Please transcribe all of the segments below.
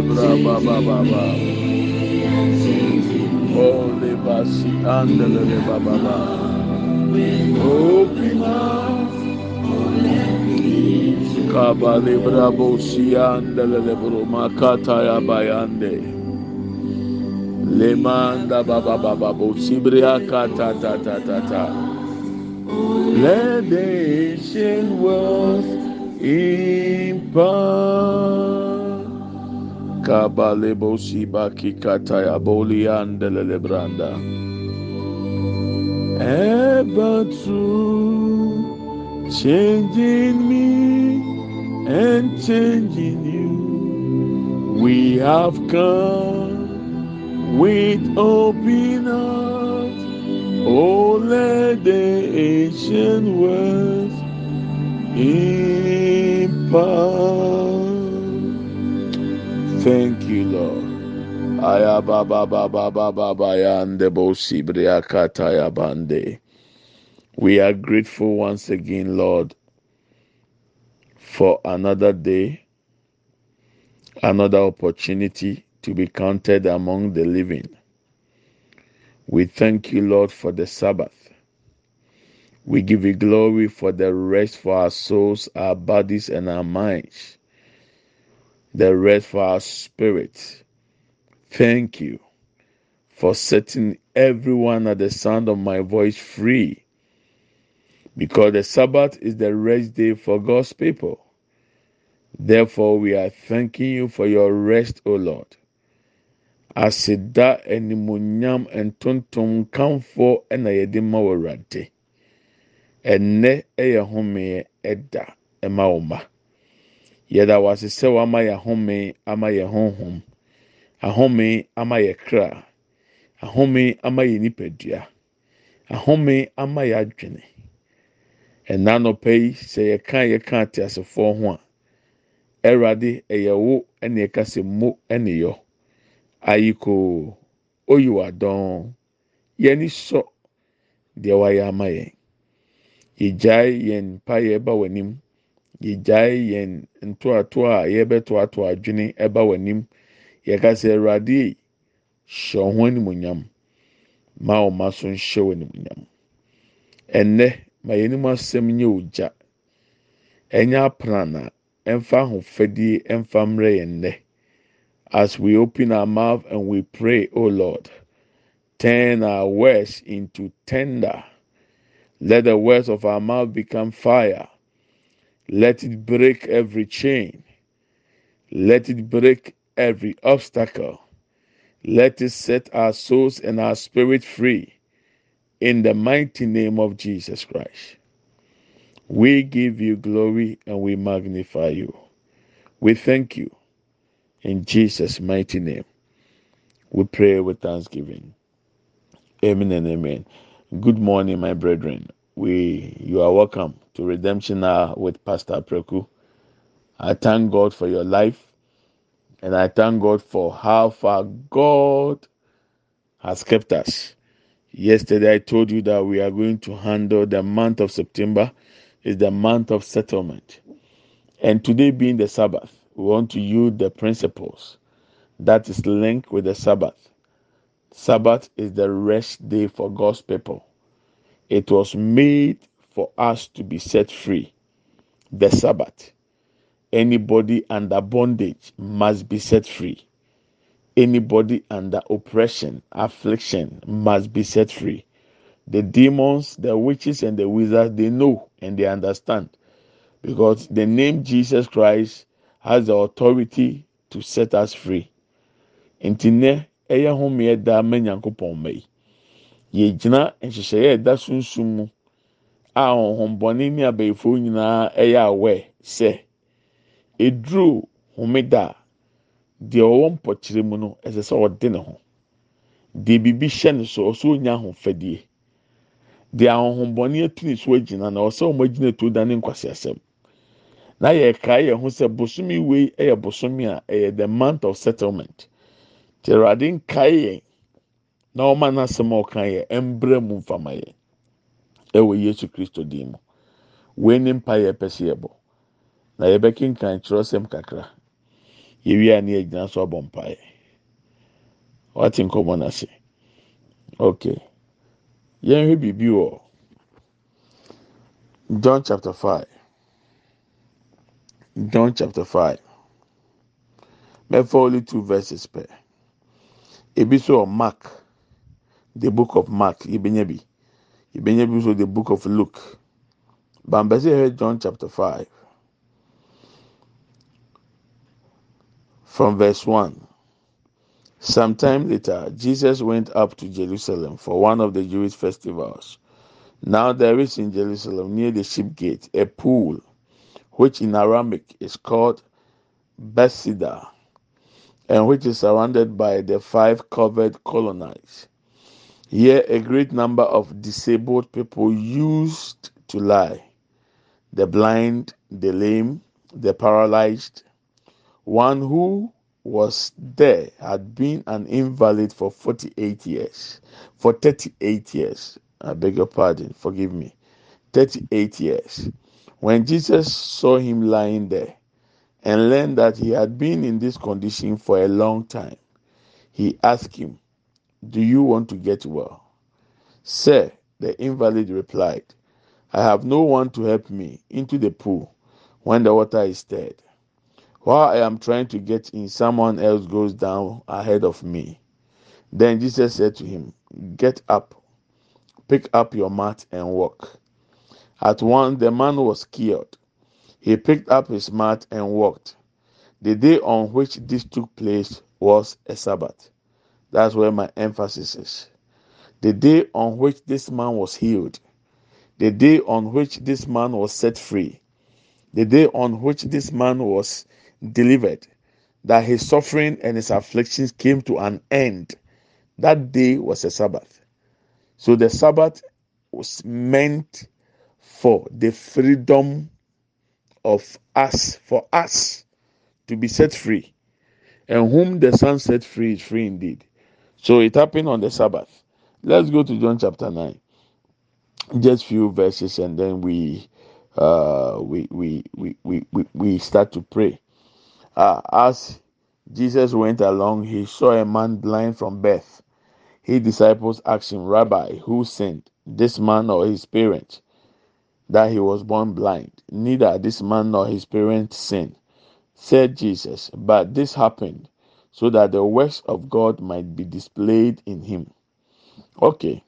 Kabalebra baba baba. Holy basi andele baba baba. Open hearts. Kabale brabo sianda le bro makata ya bayande. Lemanda baba baba bo sibria kata ta ta ta ta. Let the ancient words impart. Kabale bo sibaki kata ya boli andele le. Ever true, changing me and changing you. We have come with open hearts. Oh, let the ancient words impart. Ba ba ba ya ande bo sibria kata ya bande. We are grateful once again, Lord, for another day, another opportunity to be counted among the living. We thank you, Lord, for the Sabbath. We give you glory for the rest for our souls, our bodies, and our minds, the rest for our spirits. Thank you for setting everyone at the sound of my voice free because the Sabbath is the rest day for God's people. Therefore, we are thanking you for your rest, O Lord. Aseda animuonyam ntontom nkamfo na yɛde ma wɔ Awurade. Ɛnnɛ yɛ home ɛda ma wo mma. Yɛda wo ase sɛ wama yɛ ahome ama yɛ honhom, ahome ama yɛ kra, ahome ama yɛ nipadua. ahome ama yɛ adwene. Ɛna nɔpɛ yi sɛ yɛka yɛka ate asefoɔ ho a ɛwurade ɛyɛ wo ɛna ɛka sɛ mo ɛna yɔ. Ayiko oyiwa dɔn yɛni sɔ deɛ wayɛ ama yɛn. Yɛgyae yɛn mpaeɛ ɛba w'anim yɛgyae yɛn ntoatoa a yɛbɛtoatoa adwene ɛba w'anim. Yɛka sɛ awurade hyɛ ɔho animonyam ma ɔma so nhyɛ wɔ animonyam ɛnɛ ma yɛn anim asɛm nyɛ ogya ɛnyɛ aprana ɛmfa ahofadie ɛmfa mmerɛ yɛn nnɛ. As we open our mouth and we pray o lord turn our words into tender. Let the words of our mouth become fire let it break every chain let it break every obstacle let it set our souls and our spirit free in the mighty name of Jesus Christ. We give you glory and we magnify you. We thank you in Jesus' mighty name. We pray with thanksgiving. Amen and amen. Good morning, my brethren. We you are welcome to Redemption Hour with Pastor Preku. I thank God for your life. And I thank God for how far God has kept us. Yesterday, I told you that we are going to handle the month of September, is the month of settlement. And today, being the Sabbath, we want to use the principles that is linked with the Sabbath. Sabbath is the rest day for God's people. It was made for us to be set free. The Sabbath. Anybody under bondage must be set free anybody under oppression, affliction must be set free. The demons, the witches, and the wizards, they know and they understand because the name Jesus Christ has the authority to set us free. Nti nnɛ ɛyɛ homeɛ da ama nyankopɔn mma yi. Yɛgyina nhyehyɛeɛ ɛda sunsun mu a ɔhombɔne ne abɛɛfoɔ nyinaa ɛyɛ awɛ sɛ eduro homeda a deɛ ɔwɔ mpɔkyerɛ mu no ɛsɛ sɛ ɔde ne ho. Deɛ biribi hyɛ ne so ɔsɛ onya ahofadie. Deɛ ahohombɔne atu ne so agyina na ɔsɛ ɔmo agyina tuo da ne nkwasiasɛm na yɛkae yɛn ho sɛ bosomi wei ɛyɛ bosomi a ɛyɛ the month of settlement. Te awurade nkae yɛn na ɔma n'asɛm a ɔka yɛ ɛmbrɛ mu mfama yɛn ɛwɔ yesu kristo dim mu. Wei ne mpa yɛ pɛ si yɛ bɔ na yɛbɛkenkan kyerɛsɛm kakra. yɛwie a ne yɛgyina so abɔ mpaeɛ. Wate nkɔmɔ n'ase okay yɛnhwɛ biribi wɔ john chapter five. John chapter five. Mɛfa only two verses pɛ. Ebi so wɔ mark the book of mark yɛbɛnya bi yɛbɛnya bi so the book of luke bambɛsɛ yɛhwɛ john chapter five. from verse 1. Sometime later, Jesus went up to Jerusalem for one of the Jewish festivals. Now there is in Jerusalem near the sheep gate a pool, which in Aramaic is called Bethesda, and which is surrounded by the five covered colonnades. Here a great number of disabled people used to lie the blind, the lame, the paralyzed, one who was there had been an invalid for 48 years, for 38 years. I beg your pardon, forgive me. 38 years. When Jesus saw him lying there and learned that he had been in this condition for a long time, he asked him, Do you want to get well? Sir, the invalid replied, I have no one to help me into the pool when the water is stirred. While I am trying to get in, someone else goes down ahead of me. Then Jesus said to him, Get up, pick up your mat, and walk. At once the man was cured. He picked up his mat and walked. The day on which this took place was a Sabbath. That's where my emphasis is. The day on which this man was healed, the day on which this man was set free, the day on which this man was delivered, that his suffering and his afflictions came to an end. That day was a Sabbath. So the Sabbath was meant for the freedom of us, for us to be set free. And whom the Son set free is free indeed. So it happened on the Sabbath. Let's go to John chapter 9. Just few verses and then we uh we we we we, we, start to pray. Uh, as Jesus went along, he saw a man blind from birth. His disciples asked him, Rabbi, who sinned, this man or his parents, that he was born blind? Neither this man nor his parents sinned, said Jesus. But this happened so that the works of God might be displayed in him. Okay.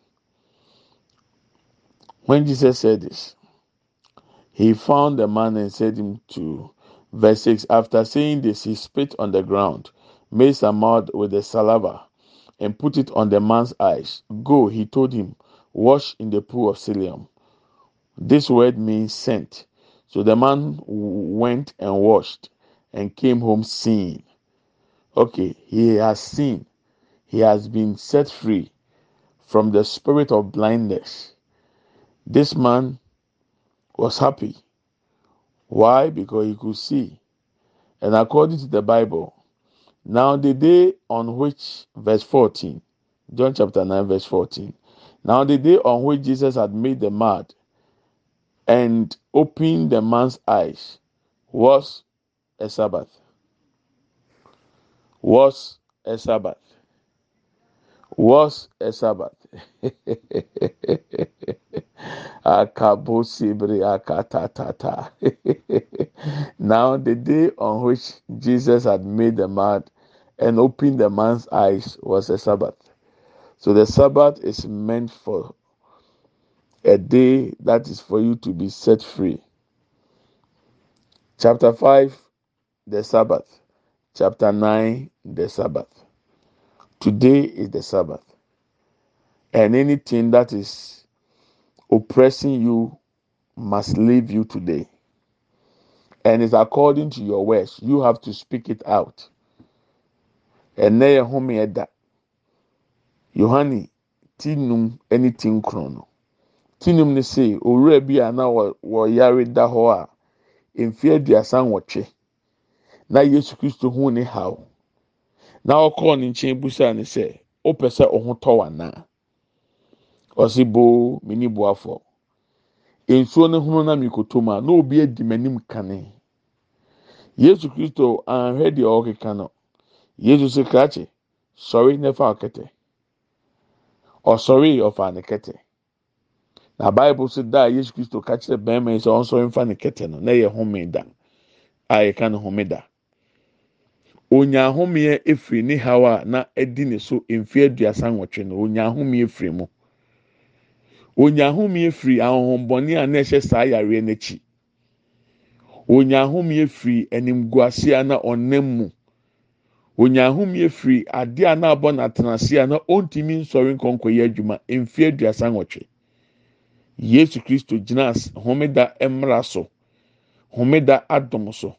When Jesus said this, he found the man and said him to verse 6 After saying this, he spit on the ground, made some mud with the saliva, and put it on the man's eyes. Go, he told him, wash in the pool of Siloam. This word means sent. So the man went and washed and came home seeing. Okay, he has seen. He has been set free from the spirit of blindness. This man was happy. Why? Because he could see. And according to the Bible, now the day on which, verse 14, John chapter 9, verse 14, now the day on which Jesus had made the mud and opened the man's eyes was a Sabbath. Was a Sabbath was a Sabbath. now, the day on which Jesus had made the mud and opened the man's eyes was a Sabbath. So, the Sabbath is meant for a day that is for you to be set free. Chapter 5, the Sabbath. Chapter 9, the Sabbath. Today is the Sabbath. And anything that is oppressing you must leave you today. And it's according to your words. You have to speak it out. And yɛ home ɛda. Yohane ti num ɛne ti nkron no. Ti num ne se owura bi a na da hɔ a mfe aduasa nwɔtwe. Na Yesu Kristo hu ne haw. na ɔkɔɔ ne nkyɛn busa ne sɛ ɔpɛ sɛ ɔho tɔ wanaa ɔsi boo mini boafo. Nsuo ne hono na mikoto mu a na obi adi m'anim kane. Yesu kristo ahwɛ deɛ ɔkeka no. Yesu sɛ krakye sɔre ne fa ɔkɛtɛ ɔsɔre ɔfa ne kɛtɛ. Na baibu sɛ da yesu kristo ka kyerɛ bɛrima yi sɛ ɔnsɔre nfa ne kɛtɛ no na yɛ home da a yɛka no home da. Onya ahomeɛ efiri ne haw na ɛdi ne mfe aduasa nwɔtwe no onya ahomeɛ efiri mu. Onya ahomeɛ firi ahohombɔne a na ɛhyɛ saa yareɛ n'akyi. Onya ahomeɛ firi animguase na ɔnam mu. Onya ahomeɛ firi adeɛ a na abɔ n'atenase a na ɔntumi nsɔre nkɔnkɔ adwuma mfe aduasa nwɔtwe. Yesu kristo gyina homeda mmra so. Homeda adom so.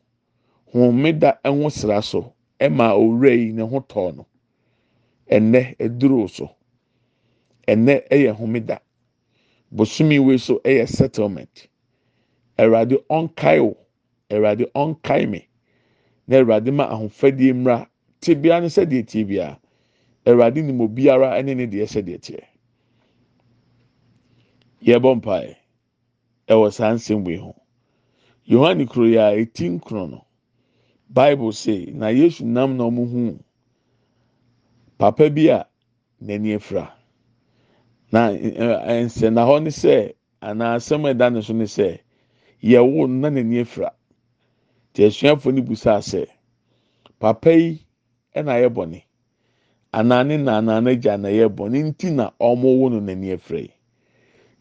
Homeda ɛho so. Ɛma owura yi ne ho tɔɔ no. Ɛnɛ ɛduru so. Ɛnɛ ɛyɛ homeda. Bosomi wei so ɛyɛ settlement. Ɛwurade ɔnkae o ɛwurade ɔnkae mi na ɛwurade ma ahofadie mmra te bia no sɛdeɛ tie bia. Ɛwurade nim obiara ɛne ne deɛ sɛdeɛ teɛ. Yɛbɔ mpae ɛwɔ saa nsɛm wei ho. Yohane kuro yi a eti nkron no. Bible say na yesu nam na ɔmo hu papa bi a n'ani afira. Na nsɛnna hɔ ne sɛ anaa asɛm a ɛda ne so ne sɛ yɛwo na n'ani afira. Te asuafo no busa sɛ papa yi ɛna ayɛ bɔne? Anaa ne na anaa n'agya na ɛyɛ bɔne? Nti na ɔmo wo no n'ani afira yi.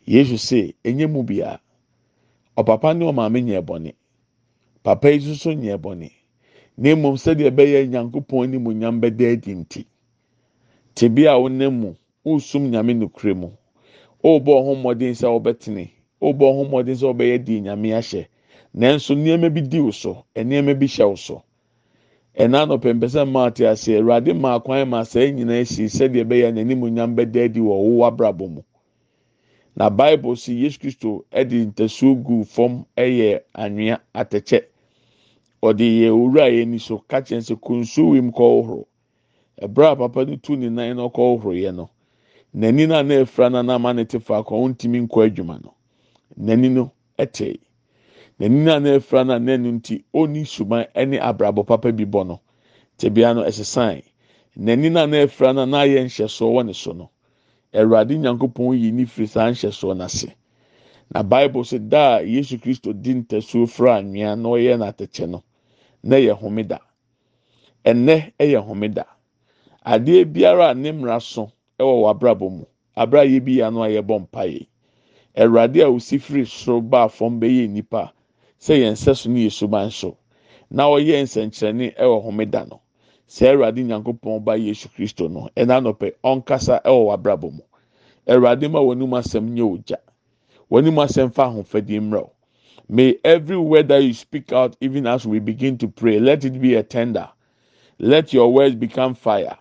Yesu sɛ enye mu bia. Ɔpapa ne ɔmaame nyɛ bɔne. Papa yi nso nyɛ bɔne. Na mmom sɛdeɛ ɛbɛyɛ nyankopɔn anim nyam bɛda adi nti tebi a wonam mu wosum nyame nokure mu. Ɔrebɔ ɔho mmɔden sɛ ɔbɛtene ɔrebɔ ɔho mmɔden sɛ ɔbɛyɛ di nyame ahyɛ. Nanso nneɛma bi di wo so nneɛma bi hyɛ wo so. Ɛna anɔpɛ mpɛsɛ mmaa te ase awurade maa kwan ma saa nyinaa si sɛdeɛ ɛbɛyɛ n'anim nyam bɛda adi wɔ wo abrabɔ mu. Na bible si yesu kristo ɛde ntasuo gu fam ɛyɛ anwea atɛkyɛ. Ɔde yɛ owura yɛ ni so kakyɛ nsɛ konsuo wim kɔɔhoro ɛbrɛ a papa no tu ne nan na ɔkɔɔhoro yɛ no n'ani na na efura na na ama ne te faako a ɔntumi nkɔ adwuma no n'ani no ɛtɛɛ n'ani na na efura na n'ani nti ɔni suban ɛne abrabɔ papa bi bɔ no. Tebea no ɛsesan n'ani na na efura na na ayɛ nhyɛsoɔ wɔ ne so no. awurade nyankopɔn yi ne firi saa nhyɛsoɔ n'ase na bible sɛ da a yesu kristo di ntasuo fura anwea na ɔyɛ n'atɛkyɛ no na yɛ homeda. Ɛnɛ ɛyɛ homeda. Adeɛ biara a ne mmara so ɛwɔ w'abrabɔ mu abrayɛ bi ya no a yɛbɔ mpaeɛ. Awurade a osi firi soro baa fam bɛyɛ nipa sɛ yɛn nsa so ne yɛ suban so na ɔyɛ nsɛnkyerɛnne ɛwɔ homeda no. Sɛ awurade nyankopɔn ba yesu kristo no ɛna anɔpɛ ɔnkasa ɛwɔ w'abrabɔ mu. Awurade ma wɔn anim asɛm nyɛ ogya. Wɔn anim asɛm fa ahofadie mmerɛw may every word that you speak out even as we begin to pray let it be a tender. Let your words become fire.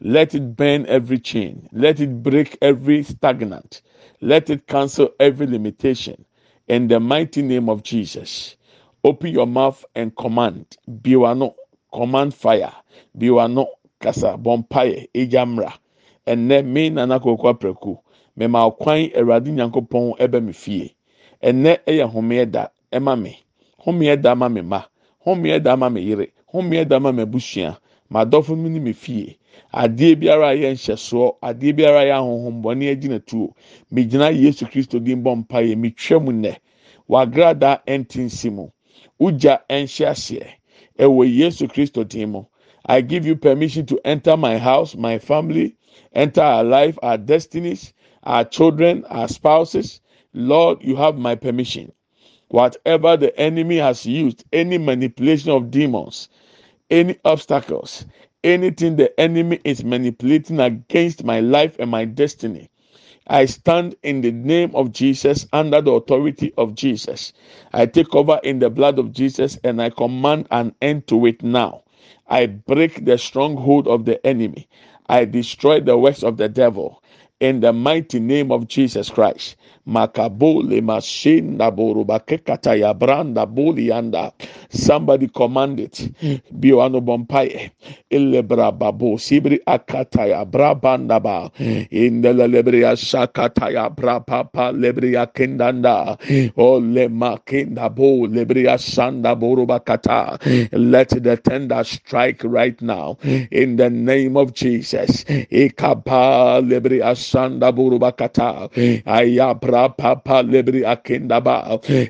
Let it burn every chain. Let it break every stagnant. Let it cancel every limitation. In the mighty name of jesus open your mouth and command. Biwano command fire. Bi wano kasa egya mmra ɛnɛ me nana koko aprɛko mɛma ɔkwan awurade nyankopɔn ɛbɛ me fie ɛnɛ ɛyɛ homeɛ da ɛma me. Homeɛ da ma me ma. Homeɛ da ma me yere. Homeɛ da ma me abusua ma dɔfo mu ne me fie. Adeɛ biara a yɛ nhyɛsoɔ adeɛ biara a yɛ ahohombɔne agyina tuo megyina yesu kristo din bɔ mpaeɛ metwa mu nnɛ. Wagrada ɛntinsi mu. Wogya ɛnhyɛ aseɛ. Ɛwɔ yesu kristo din mu. I give you permission to enter my house, my family, enter our life, our destinies, our children, our spouses. Lord, you have my permission. Whatever the enemy has used, any manipulation of demons, any obstacles, anything the enemy is manipulating against my life and my destiny. I stand in the name of Jesus under the authority of Jesus. I take over in the blood of Jesus and I command an end to it now. I break the stronghold of the enemy. I destroy the works of the devil in the mighty name of Jesus Christ. Makabole mashinda boruba kekata branda bulianda. Somebody command it. Biwano bompaye. Babu sibri akataya brabanda ba. Indela lebria shakataya brapapa lebria kindanda. Ole makinda bo lebria Shanda boruba kata. Let the tender strike right now. In the name of Jesus. Ikapa lebria sanda boruba kata. Ayabra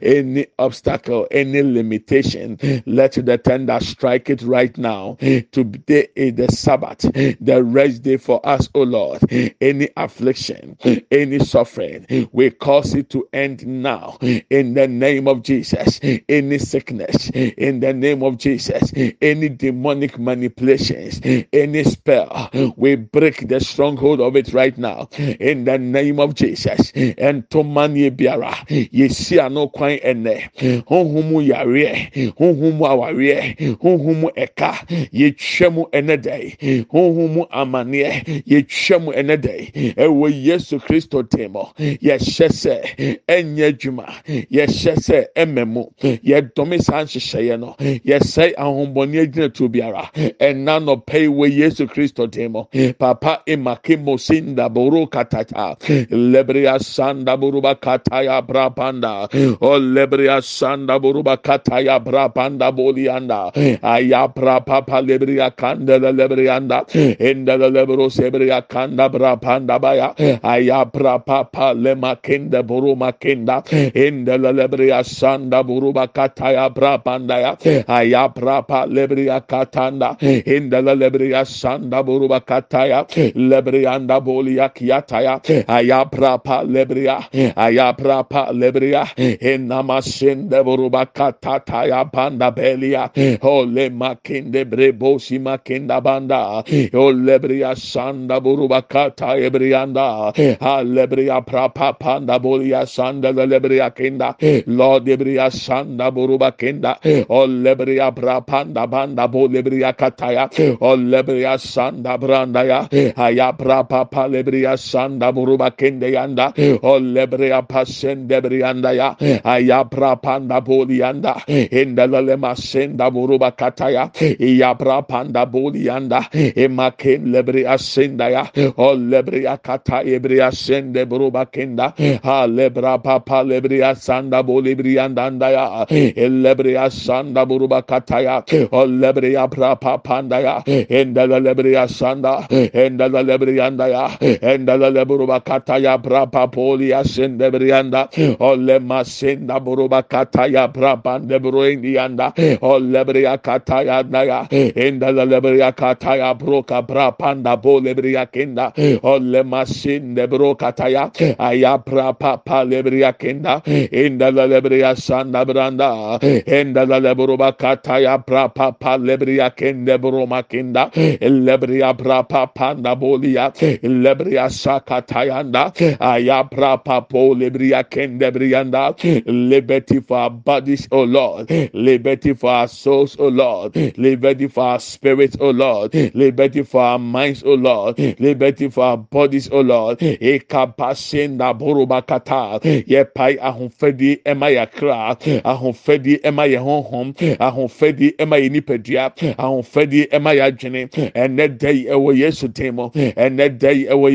Any obstacle, any limitation, let the tender strike it right now. Today is the Sabbath, the rest day for us, O Lord. Any affliction, any suffering, we cause it to end now in the name of Jesus. Any sickness, in the name of Jesus. Any demonic manipulations, any spell, we break the stronghold of it right now in the name of Jesus. And tomaneɛ biara. Yɛsi ano kwan ɛnɛ honhom yareɛ honhom awareɛ honhom ɛka yɛtwa mu ɛnɛ dɛ honhom mu ɛwɔ yesu kristo temo. Yɛhyɛ sɛ ɛnyɛ adwuma yɛhyɛ sɛ ɛmɛ mu. Yɛdɔme saa nhyehyɛeɛ no. Yɛsɛe ahombɔne agyina tuo biara. Yesu kristo temo. Papa emake mosinda boro katata. Lebria sanda buruba kataya brapanda o oh, lebria sanda buruba kataya brapanda bolianda. Aya brapapa lebria kanda lebrianda. Enda lebro sebria kanda brapanda baya. Aya brapapa lema kenda buruma kenda. Enda lebria sanda buruba kataya brapanda ya. Aya brapa lebria katanda. Enda lebria sanda buruba kataya. Lebrianda bolia kiataya. Aya brapa lebria Eh, ayaprapa lebria. Eh. Eh, Enamasende buruba katata ya panda belia. Ole makinde brebosi makinda banda. O lebria sanda buruba kata ebrianda. Ha lebria prapa panda bolia sanda lebria kinda lord lebria sanda buruba kinda o lebria prapanda banda bo lebria kataya. O lebria sanda branda ya. Ayaprapa pa lebria sanda buruba kende yanda. O lebria pasende brianda ya ayabra panda bolianda indalale masenda buruba kataya yabra panda bolianda emaken lebria senda ya o lebria kata ebria sende buruba kenda ha lebra papa lebria sanda bolibrianda ya lebria sanda buruba kataya o lebria papa panda ya indalale sanda indalale brianda ya indalale buruba kataya brapa polia sende brianda ole masenda buruba kataya brabande bruindianda ole bria kataya naya enda la bria kataya broka brapanda bole bria kenda ole masinde bro kataya aya brapa pa lebria kenda enda la bria sanda branda enda la buruba kataya brapa pa lebria kende broma kenda lebria brapa panda bolia lebria sakatayanda aya brapa po lebria kende brianda liberty for our bodies, oh Lord, liberty for our souls, oh Lord, liberty for our spirits, oh Lord, liberty for our minds, oh Lord, liberty for our bodies, oh Lord. Ekapasenda borobakata, ye pai ahofedi ema ya kra, ahofedi ema ye honhom, ahofedi ema ye nipadua, ahofedi ema ya dwene, ene dai ewo Yesu temo, ene dai ewo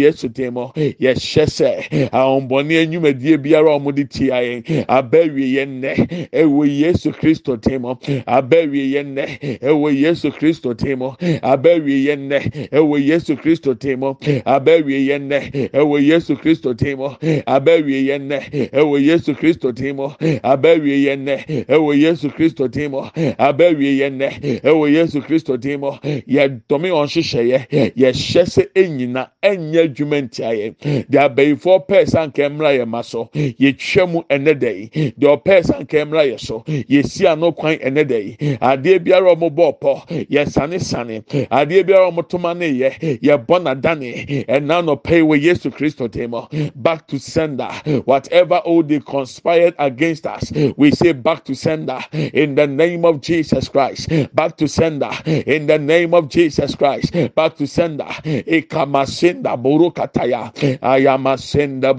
Ahombɔne enyumadie biara a. Wɔde tia yɛn, abɛwie yɛn nnɛ, ɛwɔ Yesu Kristo temo, abɛwie yɛn nnɛ, ɛwɔ Yesu Kristo temo, abɛwie yɛn nnɛ, ɛwɔ Yesu Kristo temo, abɛwie yɛn nnɛ, ɛwɔ Yesu Kristo temo, abɛwie yɛn nnɛ, ɛwɔ Yesu Kristo temo, abɛwie yɛn nnɛ, ɛwɔ Yesu Kristo temo, abɛwie yɛn nnɛ, Yesu Kristo temo, oh. yɛ dɔmi wɔn hyehyɛeɛ, yɛ hyɛ sɛ enyina ɛnyɛ adwuma ntia yɛ, de abɛyifoɔ pɛɛ sanka mmra yɛ ma so, yɛtwa mu ɛnɛ dɛ yi, deɛ ɔpɛɛ sanka mmra yɛ so, yɛsi ano kwan ɛnɛ dɛ yi, adeɛ biara a wɔn bɔ ɔpɔ, yɛsane sane, adeɛ biara a wɔn toma ne yɛ, yɛbɔ n'adane, ɛna nɔpɛ yi wɔ Yesu Kristo temo, back to sender, whatever all they conspired against us, we say back to sender. In the name of Jesus Christ, back to sender. In the name of Jesus Christ, back to sender. Ekamasenda burukataya, ayamasenda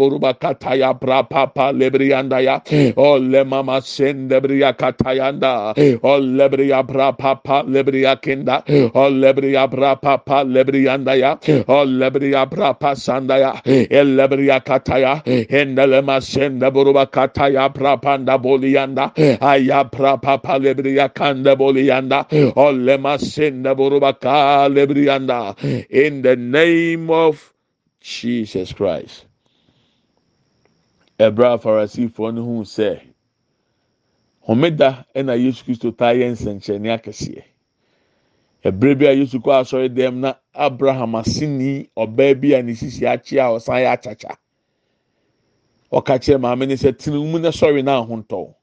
burubakataya brapapa lebriandaya, ole mama senda bria katayanda, ole bria brapapa lebria kenda, ole bria brapapa lebriandaya, ole bria brapa sandaya, ele bria kataya, endele masenda burubakataya brapanda bolianda, aya brapapa lebria kanda bolianda, ole masenda burubaka lebrianda, in the name of Jesus Christ. Ɛbra Farisifoɔ no hu sɛ homeda ɛna Yesu Kristo taa yɛ nsɛnkyerɛnne akɛseɛ. Ɛbrɛ bi a Yesu kɔ asɔre dɛm na Abraham aseni ɔbaa bi a ne sisi akyi a ɔsan yɛ akyakya. Ɔka kyerɛ maame ne sɛ tena mu na sɔre na ahontɔ.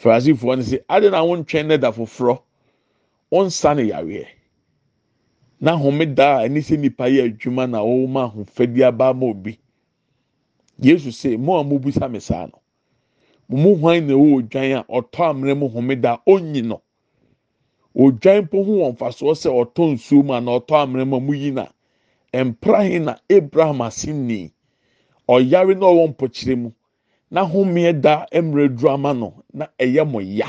Farisifoɔ no sɛ adi na ahontwɛn ne da foforɔ ɔnsa ne yareɛ. na homeda a ɛne sɛ nipa yɛ adwuma na wɔma ahofadi aba ma obi yesu sɛ mo a mobisa me saa no mo hwan na ɛwɔ odwan a ɔtɔ amena mu homeda onyi no odwan po ho wɔn mfasoɔ sɛ ɔtɔ nsuo mu a na ɔtɔ amena mu a mo yi na mprahe na abraham ase ɔyare na ɔwɔ mpɔkyerɛ mu. Na homeɛ da mmerɛ duru ama no na ɛyɛ mo ya.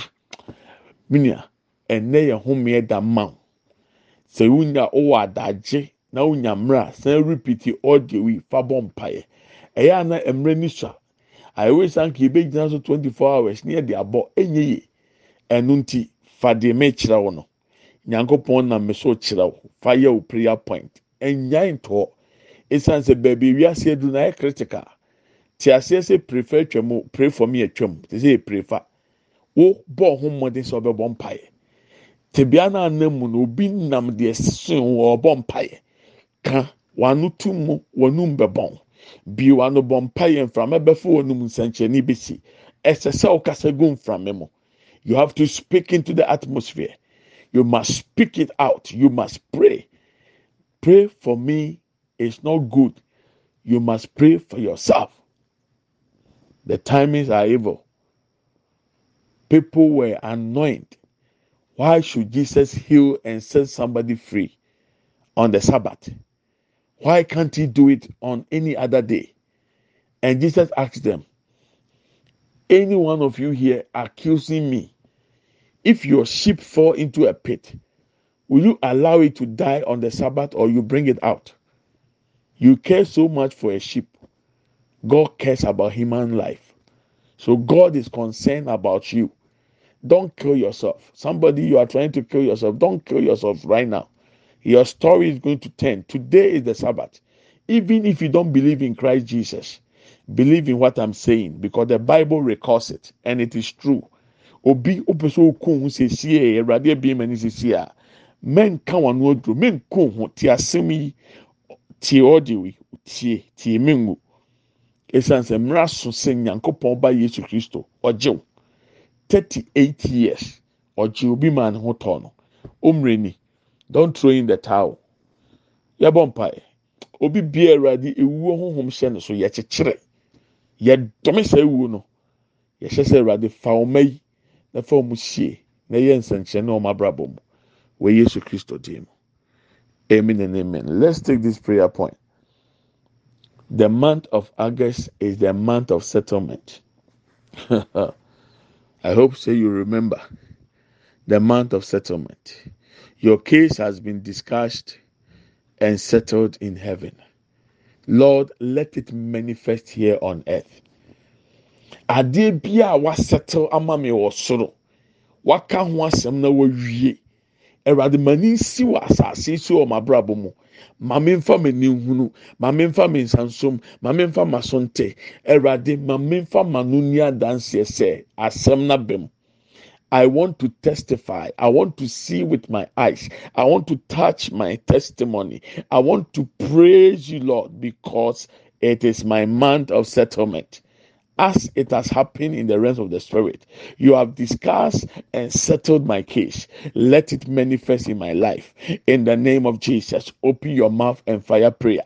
Minia ɛnɛ yɛ homeɛ da ma o. sɛ wonya wowɔ adagye na wonya mmerɛ san repeat audio yi fa bɔ mpaeɛ. Ɛyɛ ana mmerɛ ni sua. Ayewe san ka ebegyina so twenty four hours ne yɛ de abɔ. Enye yie. Ɛno nti fa deɛ mɛkyerɛ wo no. Nyankopɔn nam me so kyerɛ wo. Fa yɛ wo prayer point. Ɛnyae ntɔ. Esan sɛ beebi wiase edu na yɛ critical. Te aseɛ sɛ prefer twɛm pray for me atwam te sɛ prefer wo bɔ ɔho mmɔden sɛ ɔbɛbɔ mpaeɛ. Tebea no anam mu no obi nam deɛ sen wɔ ɔbɔ mpaeɛ. Ka wano tu mu wɔnum bɛbɔn bi wano bɔ mpaeɛ mframa bɛfo wɔnum nsɛnkyerɛnne bɛsi. Ɛsɛ sɛ ɔkasa gu mframa mu. You have to speak into the atmosphere. You must speak it out. You must pray. Pray for me is not good. You must pray for yourself. The timings are evil. People were anointed why should Jesus heal and set somebody free on the Sabbath? Why can't he do it on any other day? And Jesus asked them, Any one of you here accusing me, if your sheep fall into a pit, will you allow it to die on the Sabbath or you bring it out? You care so much for a sheep. God cares about human life. So God is concerned about you. Don't kill yourself. Somebody you are trying to kill yourself, don't kill yourself right now. Your story is going to turn. Today is the Sabbath. Even if you don't believe in Christ Jesus, believe in what I'm saying because the Bible records it and it is true. Obi opeso okun sisi e awurade abie mani sisi a menka wɔn oduro menko ho te asɛm yi tie yi tie tie mengu esan sɛ so ba yesu kristo ɔgyew thirty eight years ɔgye obi maa ne ho ni don't throw in the towel. Yɛbɔ mpae. Obi bia awurade ewuo honhom hyɛ ne so yɛkyekyere. Yɛdɔme saa ewuo no. Yɛhyɛ sɛ awurade fa ɔma yi na fa ɔmo sie na yɛ nsɛnkyerɛnne ɔmo abrabɔ mu wɔ yesu kristo dim amen and amen. Let's take this prayer point. The month of august is the month of settlement. I hope so you remember the month of settlement your case has been discussed and settled in heaven. Lord, let it manifest here on earth. Adeɛ bi a wasettle ama mi wɔ soro, waka ho asɛm na wawie. Awurade ma ne nsi wɔ asase so wɔ m'abrabɔ mu. Ma me nfa me ni nhunu, ma me nfa me nsansom, ma me nfa ma nte. Awurade ma me nfa ma no ni adanseɛ na bɛm. I want to testify. I want to see with my eyes. I want to touch my testimony. I want to praise you, Lord, because it is my month of settlement as it has happened in the realms of the spirit. You have discussed and settled my case. Let it manifest in my life. In the name of Jesus, open your mouth and fire prayer.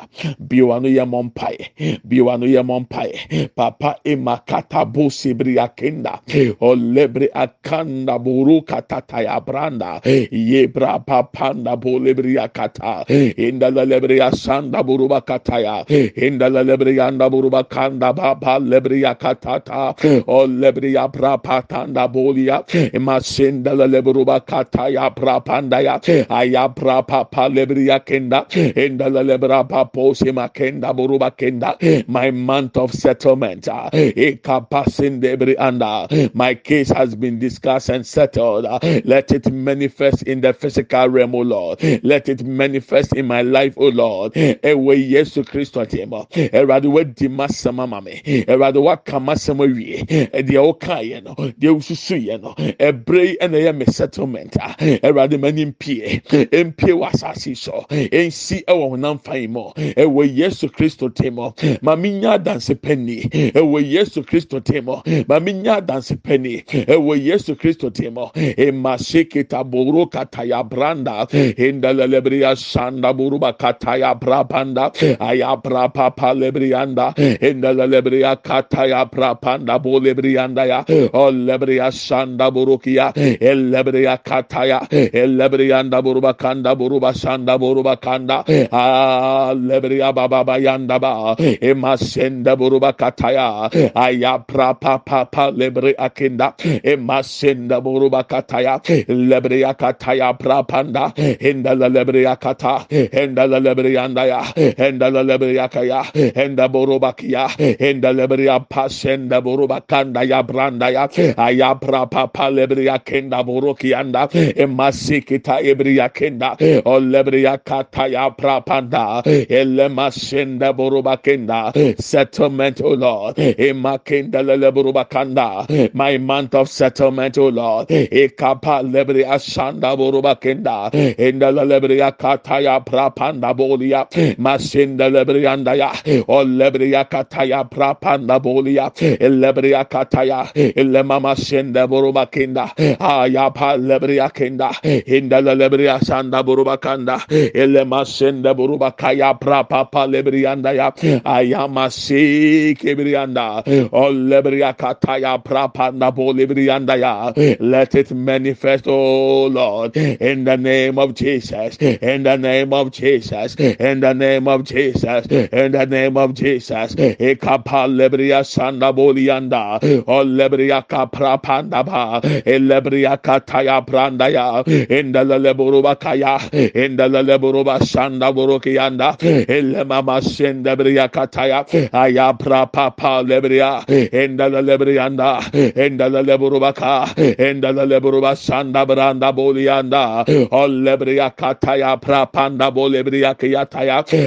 Biwanu yamompai. Biwanu yamompai. Papa emakata bo sebri akenda. Olebre akanda buru katata ya branda. Yebra papanda bo lebri akata. Inda la lebri asanda buruba kataya. Inda la lebri anda buruba kanda baba lebri katata o lebria prapatanda bolia masenda lebruba kataya prapandaya aya prapapa lebria kenda enda lebra paposi makenda buruba kenda. My month of settlement ah, ekapasinde anda. My case has been discussed and settled ah. let it manifest in the physical realm o lord. Let it manifest in my life o lord. Ewe yesu kristo temo erade wadi masama mame erade waka amasɛm awie deɛ wɔkaeɛ no deɛ wosusuiɛ no ɛberɛ yi ɛna ɛyɛ me settlement a awurade ma ne mpie mpie wɔ asase so ɛnsi ɛwɔ honam fan mu ɛwɔ yesu kristo te mu ma menya adanse pɛni ɛwɔ yesu kristo te mu ma menya adanse pɛni ɛwɔ yesu kristo te mu emaseketa boro kataya branda indalelebriya sanda buruba kataya brabanda ayabra papa lebrianda indalelebriya kataya prapanda bolebrianda ya. O lebria sanda burukia el lebria kataya el lebrianda buruba kanda buruba sanda buruba kanda. A lebria baba bayanda ba emasenda buruba kataya aya prapa papa lebri akinda emasenda buruba kataya lebria kataya prapanda enda lebria kata enda lebrianda ya enda lebria kaya. Enda buruba kia enda lebria pas senda buruba kanda ya branda ya ayabra papa lebria kenda buruki anda emasikita ebria kenda o lebria kata ya prapanda elema senda buruba kenda settlement o lord emakenda lele buruba kanda my month of settlement o lord ekapa lebria shanda buruba kenda enda lebria kata ya prapanda bolia masenda lebria anda ya o lebria kata ya prapanda bolia ya elebria kataya. Elemama buruba kinda. Aya pa lebria kinda. Inda lebria sanda kanda. Elema buruba kaya lebrianda kebrianda o lebria kataya lebrianda let it manifest oh lord in the name of Jesus. In the name of Jesus. In the name of Jesus. In the name of Jesus. Ekapa lebria sanda bolianda o lebria kapra panda ba elebria kataya branda ya inda leburuba kaya inda leburuba sanda burukianda elema masenda bria kataya aya pra papa lebria. Inda lebrianda inda leburuba ka inda leburuba sanda branda bolianda o lebria kataya pra panda bolebria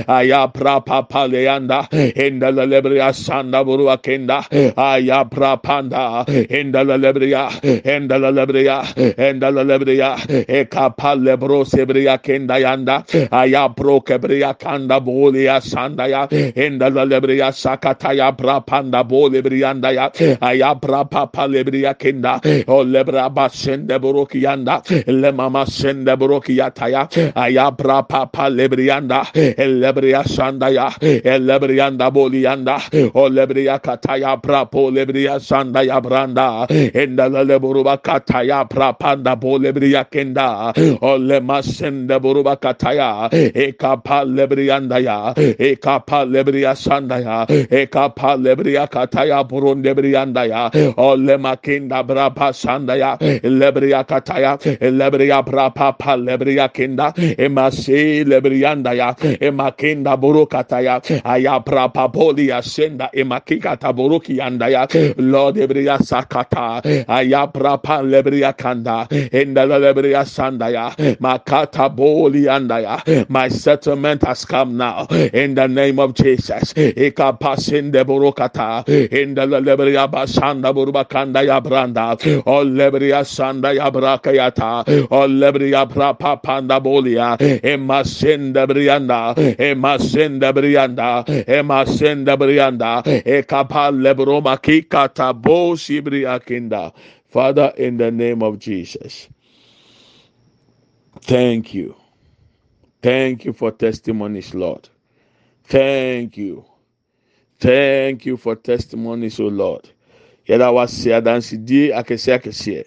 aya pra leanda. Inda lebria sanda burua kenda eh. aya pra panda. Eh. Inda lebria. Eh. Inda lebria. Inda lebria. E kapa lebro sebria kenda yanda. Aya pro kebria kanda bolia sanda ya. Inda lebria sakataya pra panda bolebrianda ya. Aya pra papa lebria kenda. O lebra basende buruki yanda. Le mama sende buruki yataya aya pra papa lebrianda elebria sanda ya. Elebrianda bolianda o lebria kataya prapo lebria sanda ya branda. Enda leburuba kataya prapanda bo lebria kenda. O le masende buruba kataya e kapa lebrianda ya. E kapa lebria sanda ya e kapa lebria kataya burunde brianda ya o le makinda brapa sanda ya. Lebria kataya lebria brapa pa lebria kenda e masi lebrianda ya. E makinda burukataya aya brapa polia senda e makika taburuki anda ya eh. lord ebria sakata aya brapa lebria kanda enda lebria sanda ya makata boli anda ya uh, eh. my settlement has come now eh. in the name of Jesus. Eka pasinde burukata enda lebria basanda burubakanda ya branda o lebria sanda ya brakayata o lebria brapa panda bolia uh, emasenda brianda emasenda brianda emasenda brianda. Ekapa lebroma kikata bo sibriakinda father in the name of jesus thank you. Thank you for testimonies lord. Thank you. Thank you for testimonies o lord. Yɛda wase adansidie akɛseɛ akɛseɛ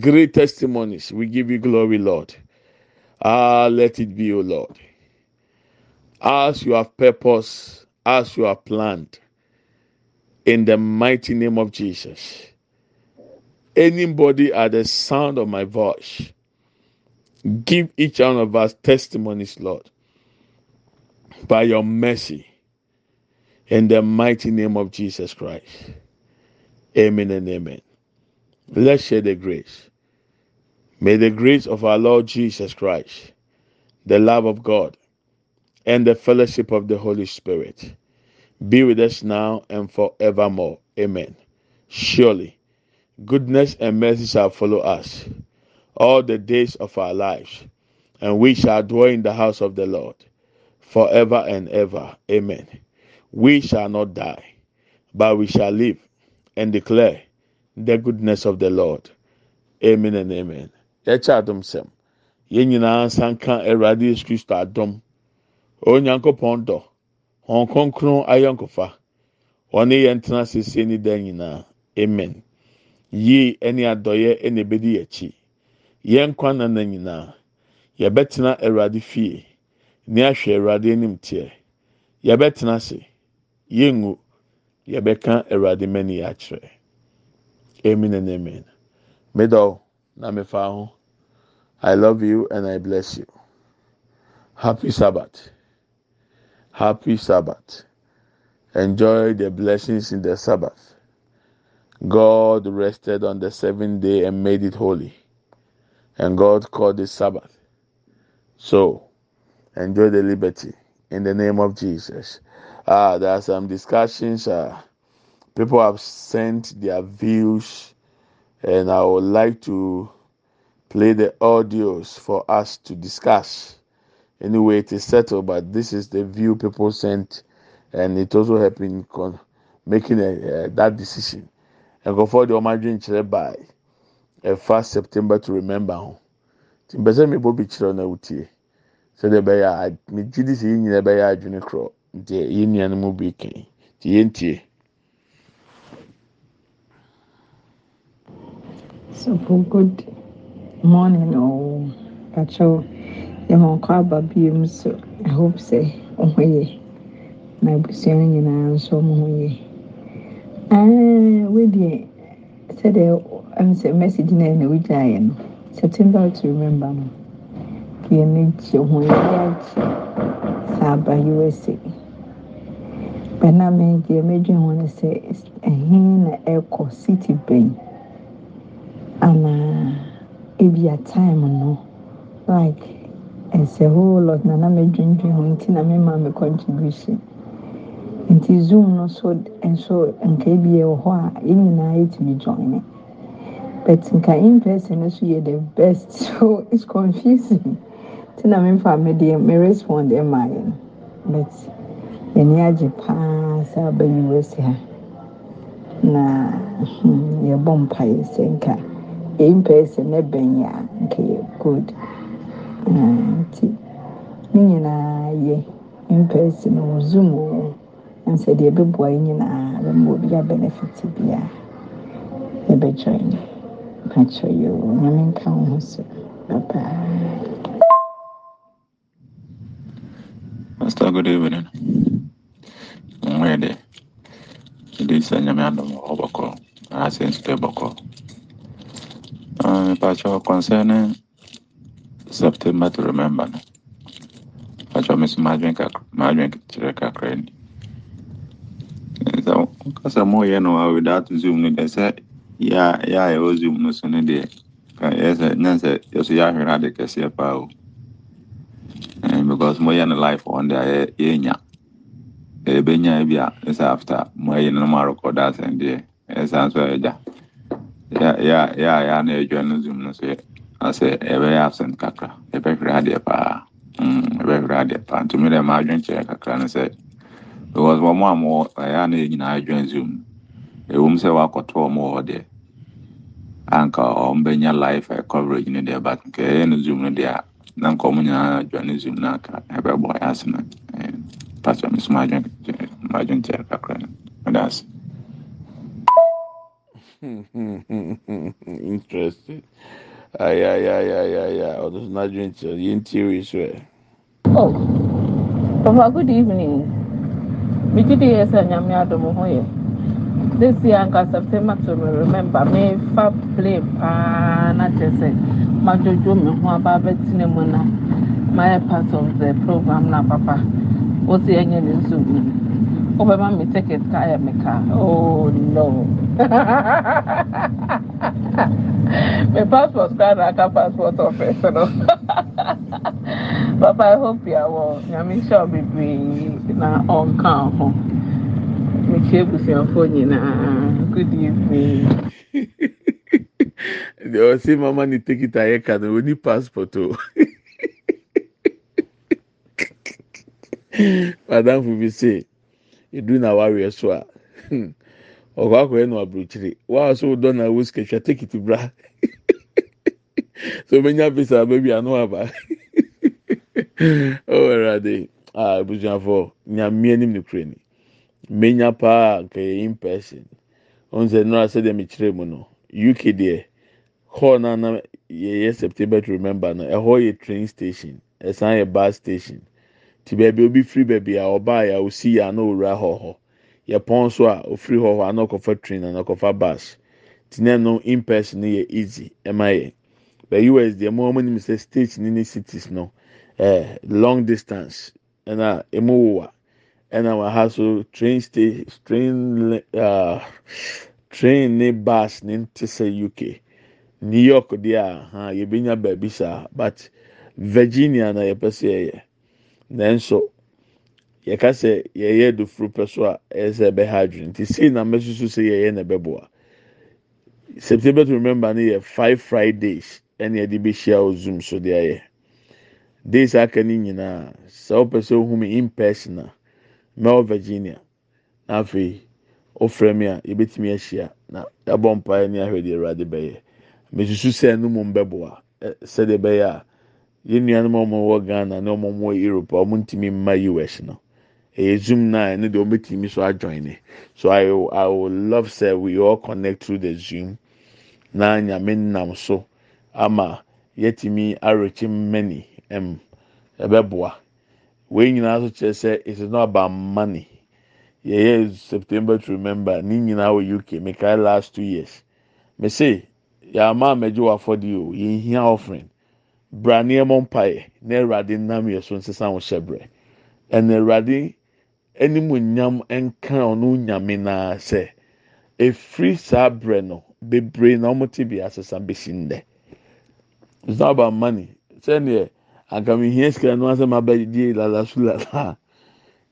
great testimonies. We give you glory lord. Ah let it be o lord. As you have purpose as you have planned in the mighty name of jesus. Anybody at the sound of my voice give each one of us testimonies lord by your mercy. In the mighty name of jesus christ. Amen and amen. Let's share the grace. May the grace of our lord jesus christ the love of god and the fellowship of the holy spirit be with us now and forevermore amen surely goodness and mercy shall follow us all the days of our lives, and we shall dwell in the house of the Lord forever and ever. Amen. We shall not die, but we shall live and declare the goodness of the Lord. Amen and amen. Yɛkyɛ nyinaa nsanka Awurade Yesu Kristo. Onyankopɔn dɔ. Wɔn kronkron ayɔnkofa. Wɔne yɛn tena sese ne dan nyinaa. Amen. Yie ne adɔyɛ na ebedi akyi. Yɛn nkwa nana nyinaa. Yɛbɛtena Awurade fie. Ne ahwɛ Awurade anim teɛ. Yɛbɛtena ase. Yɛngu. Yɛbɛka Awurade mani akyerɛ. Amen and amen. Middle na mefa ho. I love you and I bless you. Happy Sabbath. Happy Sabbath. Enjoy the blessings in the Sabbath. God rested on the seventh day and made it holy. And God called it Sabbath. So, enjoy the liberty in the name of Jesus. Uh, there are some discussions. Uh, people have sent their views, and I would like to play the audios for us to discuss. Anyway, it is settled, but this is the view people sent, and it also happened con- making a, uh, that decision. Nkurɔfoɔ deɛ wɔn adwene kyerɛ baa ɛfa september to remember ho tí mbɛsɛ mi bɔ bi kyerɛ na wotie sɛdeɛ ɛbɛyɛ a mi gyi di sɛ yɛn nyinaa ɛbɛyɛ adwene korɔ nti yɛn no mu bi kɛn nti yɛn. So good morning or patrol, yɛ ma ɔkɔ aba biem so I hope say ɔho yɛ na abusua no nyinaa nso ɔmo ho yɛ. Ɛɛ wedeɛ sɛdeɛ ɛm sɛ message na ɛna wogyina yɛ no September to remember no yɛn ani gye ho yɛ agye sɛ aba USA. Bɛna me deɛ medwin ho no sɛ ɛhe na ɛkɔ city bɛn anaa ebi a time no like a whole lot na na medwindwin ho nti na mema me contribution nti zoom no so nso nka ebi yɛ wɔ hɔ a yɛn nyinaa yɛtumi join but nka in person no so yɛ the best so it's confusing. Ti na mefa me deɛ me respond ɛma yɛ no. But yɛni agye paa sɛ aba us ha. Na hmm, yɛbɔ mpaeɛ sɛ nka in person ne bɛn yɛ a nka yɛ good nti ne nyinaa yɛ in person wɔ zoom wɔ na sɛ deɛ ɛbɛboa yɛ nyinaa bɛma obi a benefit biara yɛbɛjoin pakyɛ yɛ o nyame nka wo ho so babaa Pastor, good evening. Mwede, de. Idi sɛ nyame adom wɔ bɔkɔ. Ase nso tɛ bɔkɔ. Mepakyɛ concerning September to remember no. Pakyɛ me so madwen kakra, madwen kyerɛ kakra ni. Sɛ woka sɛ moyɛ no a without Zoom no deɛ sɛ yɛ a yɛ a yɛwɔ Zoom no so no deɛ yɛ sɛ nyɛ sɛ yɛ so yɛahwere ade kɛseɛ paa o. Eh, Because moyɛ no live on de a yɛ- yɛnya. Yɛbɛnya bi a ɛsɛ after moayi no na moarekɔda asɛn deɛ ɛsan so ɛgya. yɛ yɛ yɛ a yɛ a na yɛdwa no zoom no so asɛ yɛbɛyɛ absent kakra? Yɛbɛhwere adeɛ paa yɛbɛhwere adeɛ paa ntumi dɛ maa adwen kyerɛ kakra no sɛ because wɔn a mo ɛyɛ a na yɛ nyinaa adwan zoom ewom sɛ wakɔto wɔn wɔ deɛ anka wɔn bɛnya live ɛ coverage no deɛ but nka yɛyɛ no zoom no deɛ a na nka wɔn nyinaa adwan no zoom no anka ɛbɛbɔ yɛ ase no pastor mi so maa adwen kyerɛ maa adwen kyerɛ kakra. No ɛda ase. interesting ayayayayaya ɔno so n'adwene kyerɛ yɛn tie wei so ɛ Oh, Papa, good evening. Megye di yɛ sɛ nyame adom ho yɛ. This year anka September to me remember me fa play paa na kyerɛ sɛ madwodwo me ho aba abɛtena mu na mayɛ part of the program na papa wosi ɛnyɛ ne nso mu. Wobɛma me ticket ka yɛ me ka. Oh no. me passport kora na aka passport office no. Papa, I hope you are well. Nyame nhyɛ wo bebree na ɔnka ho. Mekyia abusuafoɔ nyinaa. Good evening. deɛ ɔsi mama ne tikiti a yɛka no oni passport o madamfo bi se edu na awareɛ so a ɔkɔ akɔyɛ no aburokyire waa so dɔ na awo sika twa bra. So omenya visa baabi ano aba ɔwɔ ɛwurade a abusuafo nyamea nim ne kure ni menya paa nka yɛ in person. Ɔn sɛ nnora sɛ deɛ mekyerɛ mu no uk deɛ hall na na yɛyɛ september to remember no ɛhɔ yɛ train station. Ɛsan yɛ bus station. Ti baabi obi firi baabi a ɔbaa yɛ a osi yɛ a na owura hɔ hɔ yɛpɔn so a ofiri hɔ hɔ a na ɔkɔfa train a na ɔkɔfa bus. Ti na no in person no yɛ easy ɛma yɛ. Bɛ us deɛ mo wɔn nim sɛ states ne ne cities no ɛɛ long distance ɛna emu wɔ a ɛna wɔ ha so train stay train uh, train ne bus ne ti sɛ uk new york deɛ a ha yɛbɛnya baabi saa but virginia na yɛpɛ sɛ yɛyɛ. Nanso yɛka sɛ yɛyɛ dofuro pɛ so a ɛyɛ sɛ ɛbɛha adwene. Nti sei na mɛsusu sɛ yɛyɛ na ɛbɛboa. September to remember no yɛ five fridays ɛna yɛde bɛhyia wɔ zoom so de ayɛ. Days aka ne nyinaa sɛ wopɛ sɛ ohun mi in person a mɛwɔ virginia. Na afei ɔfrɛ mi a yɛbɛtumi ahyia na yɛabɔ mpaeɛ ne ahwɛ deɛ awurade bɛyɛ. Mesusu sɛ ɛnum mbɛboa sɛdeɛ bɛyɛ a yɛn nuanom a wɔwɔ ghana na wɔn wɔ europe a wɔn ntumi mma us no ɛyɛ zoom na ɛno deɛ wɔbɛtumi so ajoin ne so i i would love say we all connect through the zoom. Na nyame nam so. Ama yɛtumi arɛkyi many ɛm ɛbɛboa wei nyinaa so kyerɛ sɛ it is not about money. Yɛyɛ september to remember. Ne nyinaa uk mekae last two years. Me say yàmà àmẹjọ wà fọdí o yẹn hia offering. Bra nneɛma mpaeɛ na awurade nam yɛ so nsesa ho hyɛ brɛ ɛna awurade anim nyam nka ɔno nyame naa sɛ efiri saa brɛ no bebree na wɔn ti bi asesa besi ndɛ it's not about money sɛdeɛ ankami hia sika no asɛm abɛgye lalasu lala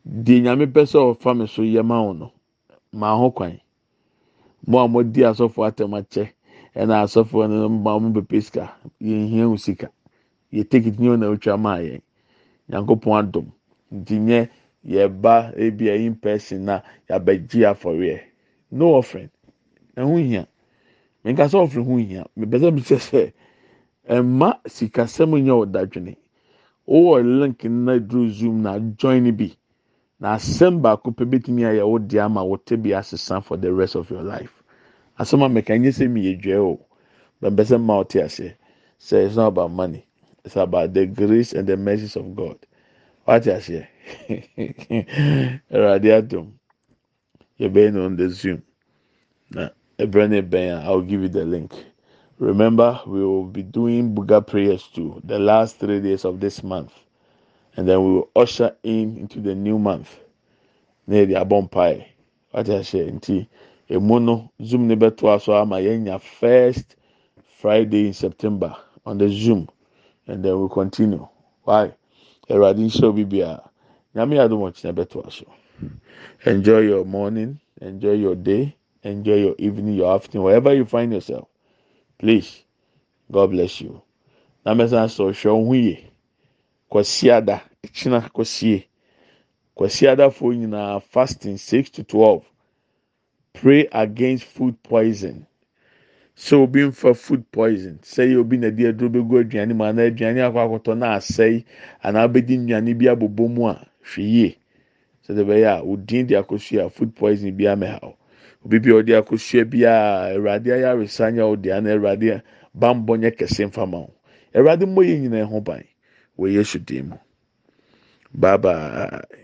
deɛ nyame pɛ sɛ ɔfa mi so yɛ ma wɔn no maa ho kwan. Mo a mo di asɔfo atɛm akyɛ ɛna asɔfo no ma ɔmo bɛpɛ sika yɛn hia ho sika yɛ take it new na otwa maa yɛn nyankopɔn adom. Nti nyɛ yɛba ebi a in person na yabɛgye afɔreɛ no offering. Ɛho hia. Nkasa offering ho hia. Mbɛsɛ mi sɛ sɛ ɛma sikasɛm nyɛ ɔdadwene wowɔ link na duro zoom na join bi. Na asɛm baako pɛ betumi ayɛ wo di ama wote bi asesa for the rest of your life. Asɛm a mɛka nye sɛ mi yɛ dwa o mbɛsɛ mma ɔte aseɛ. Sɛ it's not about money. It's about the grace and the mercies of God. Wate aseɛ ɛwurade adum yɛbɛyɛ no on the zoom. Na ɛbrɛ ne bɛn i will give you the link. Remember we will be doing buga prayers too the last three days of this month. And then we will usher in into the new month. Na yɛde abɔ mpae. Wate aseɛ nti emu no zoom ne bɛto aso ama yɛnya first friday in september on the zoom. And then we'll continue. Why? Ɛwurade nhyɛ obi nyame adum ɔkyina bɛto aso enjoy your morning. Enjoy your day. Enjoy your evening your afternoon wherever you find yourself. Please god bless you. Na mɛsan sɛ ɔhwɛ ɔho yie kwasiada kyina kwasie kwasiadafoɔ nyinaa fasting six to twelve. Pray against food poison. Sɛ obi nfa food poison. Sɛ yɛ obi na di aduro bɛgu aduane mu anaa aduane akɔ akɔtɔ na asɛe anaa bɛdi nnuane bi abobɔ mu a hwɛ yie. Sɛdeɛ bɛyɛ a odin de akosua food poison bi amɛha o obi bi a ɔde akosua bi a awurade ayaresa nya ɔde ana awurade bambɔ nyɛ kɛse mfama o awurade mmɔ yɛ nyinaa ho ban wɔ yesu dim mu. Bye bye.